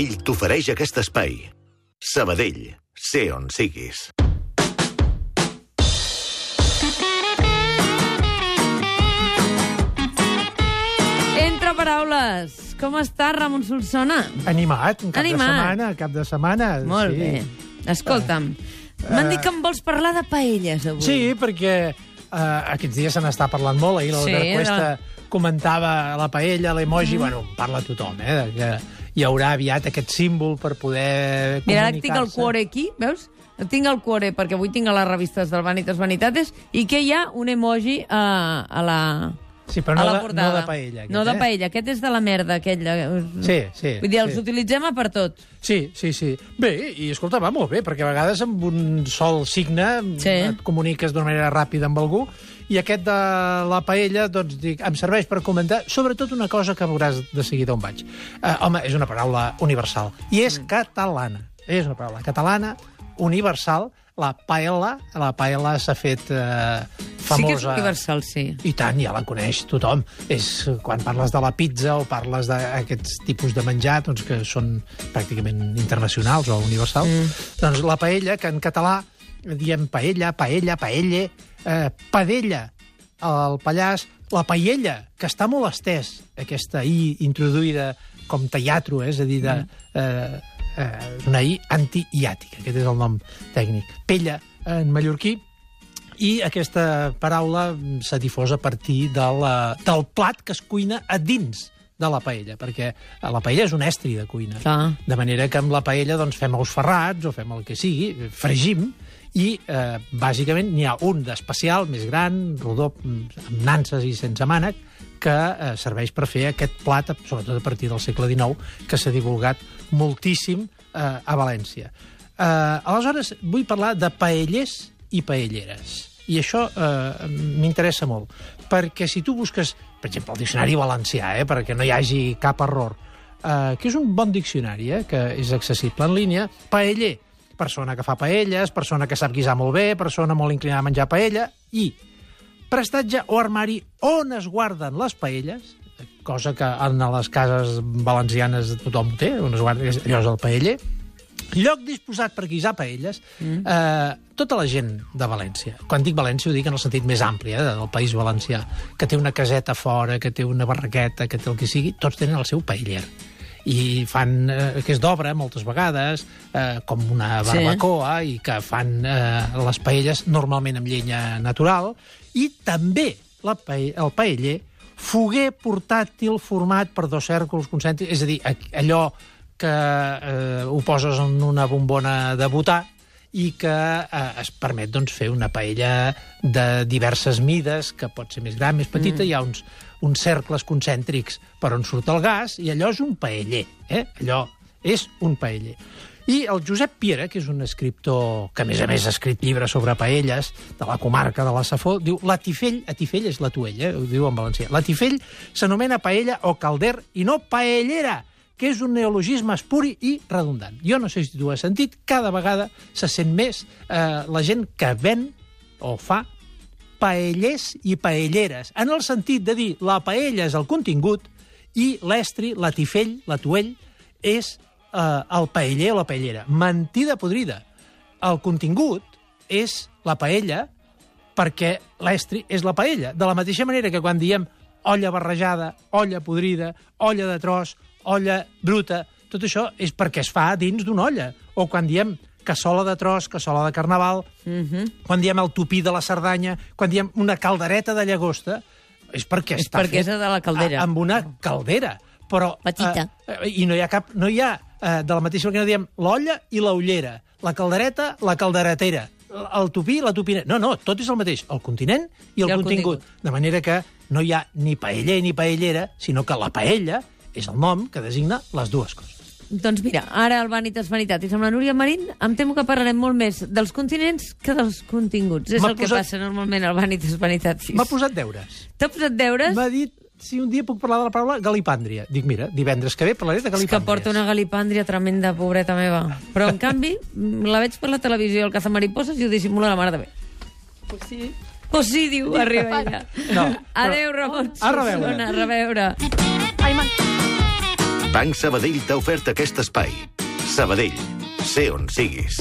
Ell t'ofereix aquest espai. Sabadell, sé on siguis. Entre paraules. Com està, Ramon Solsona? Animat, un cap Animat. de setmana, cap de setmana. Molt sí. bé. Escolta'm, m'han dit que em vols parlar de paelles, avui. Sí, perquè uh, aquests dies se n'està parlant molt. Ahir l'Albert Sí, Cuesta comentava la paella, l'emoji, Mm. bueno, parla tothom, eh, de que hi haurà aviat aquest símbol per poder Mira, ara tinc el comunicar-se. cuore aquí, veus? Tinc el cuore perquè avui tinc a les revistes del Vanitas Vanitates i que hi ha un emoji a, a la Sí, però a no la de, portada. no de paella. Aquest, no de eh? paella, aquest és de la merda, aquell. de- Sí, sí. Vull dir, els sí. utilitzem a per tot. Sí, sí, sí. Bé, i escolta, va molt bé, perquè a vegades amb un sol signe Sí. et comuniques d'una manera ràpida amb algú, i aquest de la paella, doncs, dic, em serveix per comentar, sobretot una cosa que veuràs de seguida on vaig. Uh, home, és una paraula universal, i és Mm. catalana. És una paraula catalana, universal, la paella, la paella s'ha fet uh, famosa... Sí que és universal, sí. I tant, ja la coneix tothom. És quan parles de la pizza o parles d'aquests tipus de menjar doncs, que són pràcticament internacionals o universals. Mm. Doncs la paella, que en català diem paella, paella, paelle, eh, padella al Pallars, la paella, que està molt estès, aquesta i introduïda com teatro, eh? és a dir, de, eh, eh, una i antiiàtica, aquest és el nom tècnic. Pella, en mallorquí, i aquesta paraula s'ha difós a partir de la, del plat que es cuina a dins de la paella, perquè la paella és un estri de cuina. Clar. De manera que amb la paella doncs, fem ous ferrats o fem el que sigui, fregim, i eh, bàsicament n'hi ha un d'especial, més gran, rodó, amb nanses i sense mànec, que eh, serveix per fer aquest plat, sobretot a partir del segle XIX, que s'ha divulgat moltíssim eh, a València. Eh, aleshores, vull parlar de paellers i paelleres. I això eh, m'interessa molt, perquè si tu busques, per exemple, el diccionari valencià, eh, perquè no hi hagi cap error, eh, que és un bon diccionari, eh, que és accessible en línia, paeller, persona que fa paelles, persona que sap guisar molt bé, persona molt inclinada a menjar paella, i prestatge o armari on es guarden les paelles, cosa que en les cases valencianes tothom ho té, on es guarda, allò és el paeller, lloc disposat per guisar paelles, mm. eh, tota la gent de València, quan dic València ho dic en el sentit més ampli eh, del país valencià, que té una caseta fora, que té una barraqueta, que té el que sigui, tots tenen el seu paeller i fan, eh, que és d'obra moltes vegades, eh, com una Sí. barbacoa, i que fan eh, les paelles normalment amb llenya natural, i també la pae el paeller foguer portàtil format per dos cèrculs concèntrics, és a dir, allò que eh, ho poses en una bombona de botar i que eh, es permet doncs, fer una paella de diverses mides, que pot ser més gran, més petita, mm. hi ha uns, uns cercles concèntrics per on surt el gas, i allò és un paeller, eh? allò és un paeller. I el Josep Piera, que és un escriptor que, a més a més, ha escrit llibres sobre paelles de la comarca de la Safó, diu la tifell, a tifell és la tuella, eh? ho diu en valencià, la tifell s'anomena paella o calder i no paellera, que és un neologisme espuri i redundant. Jo no sé si tu has sentit, cada vegada se sent més eh, la gent que ven o fa paellers i paelleres, en el sentit de dir la paella és el contingut i l'estri, la tifell, la tuell, és eh, el paeller o la paellera. Mentida podrida. El contingut és la paella perquè l'estri és la paella. De la mateixa manera que quan diem olla barrejada, olla podrida, olla de tros, olla bruta, tot això és perquè es fa dins d'una olla. O quan diem cassola de tros, cassola de carnaval, Mm -hmm. quan diem el tupí de la Cerdanya, quan diem una caldereta de llagosta, és perquè És està perquè fet és de la caldera. a- amb una caldera. Però, Petita. Eh, I no hi ha cap... No hi ha, eh, de la mateixa manera que diem l'olla i l'ullera, la caldereta, la calderetera, el tupí, la tupina... No, no, tot és el mateix, el continent i el, I el contingut. contingut. De manera que no hi ha ni paella ni paellera, sinó que la paella és el nom que designa les dues coses. Doncs mira, ara el Vanitas Vanitatis amb la Núria Marín em temo que parlarem molt més dels continents que dels continguts. És el que posat- passa normalment al Vanitas Vanitatis. M'ha posat deures. T'ha posat deures? M'ha dit si un dia puc parlar de la paraula galipàndria. Dic, mira, divendres que ve parlaré de És que porta una galipàndria tremenda, pobreta meva. Però, en canvi, la veig per la televisió, el cazamariposas, i ho dissimula la mare de bé. Pues sí. Pues sí, diu, arriba ella. No, però- Adéu, Ramon. A reveure. Solsona, A reveure. Ai, m'ha- Banc Sabadell t'ha ofert aquest espai. Sabadell, sé on siguis.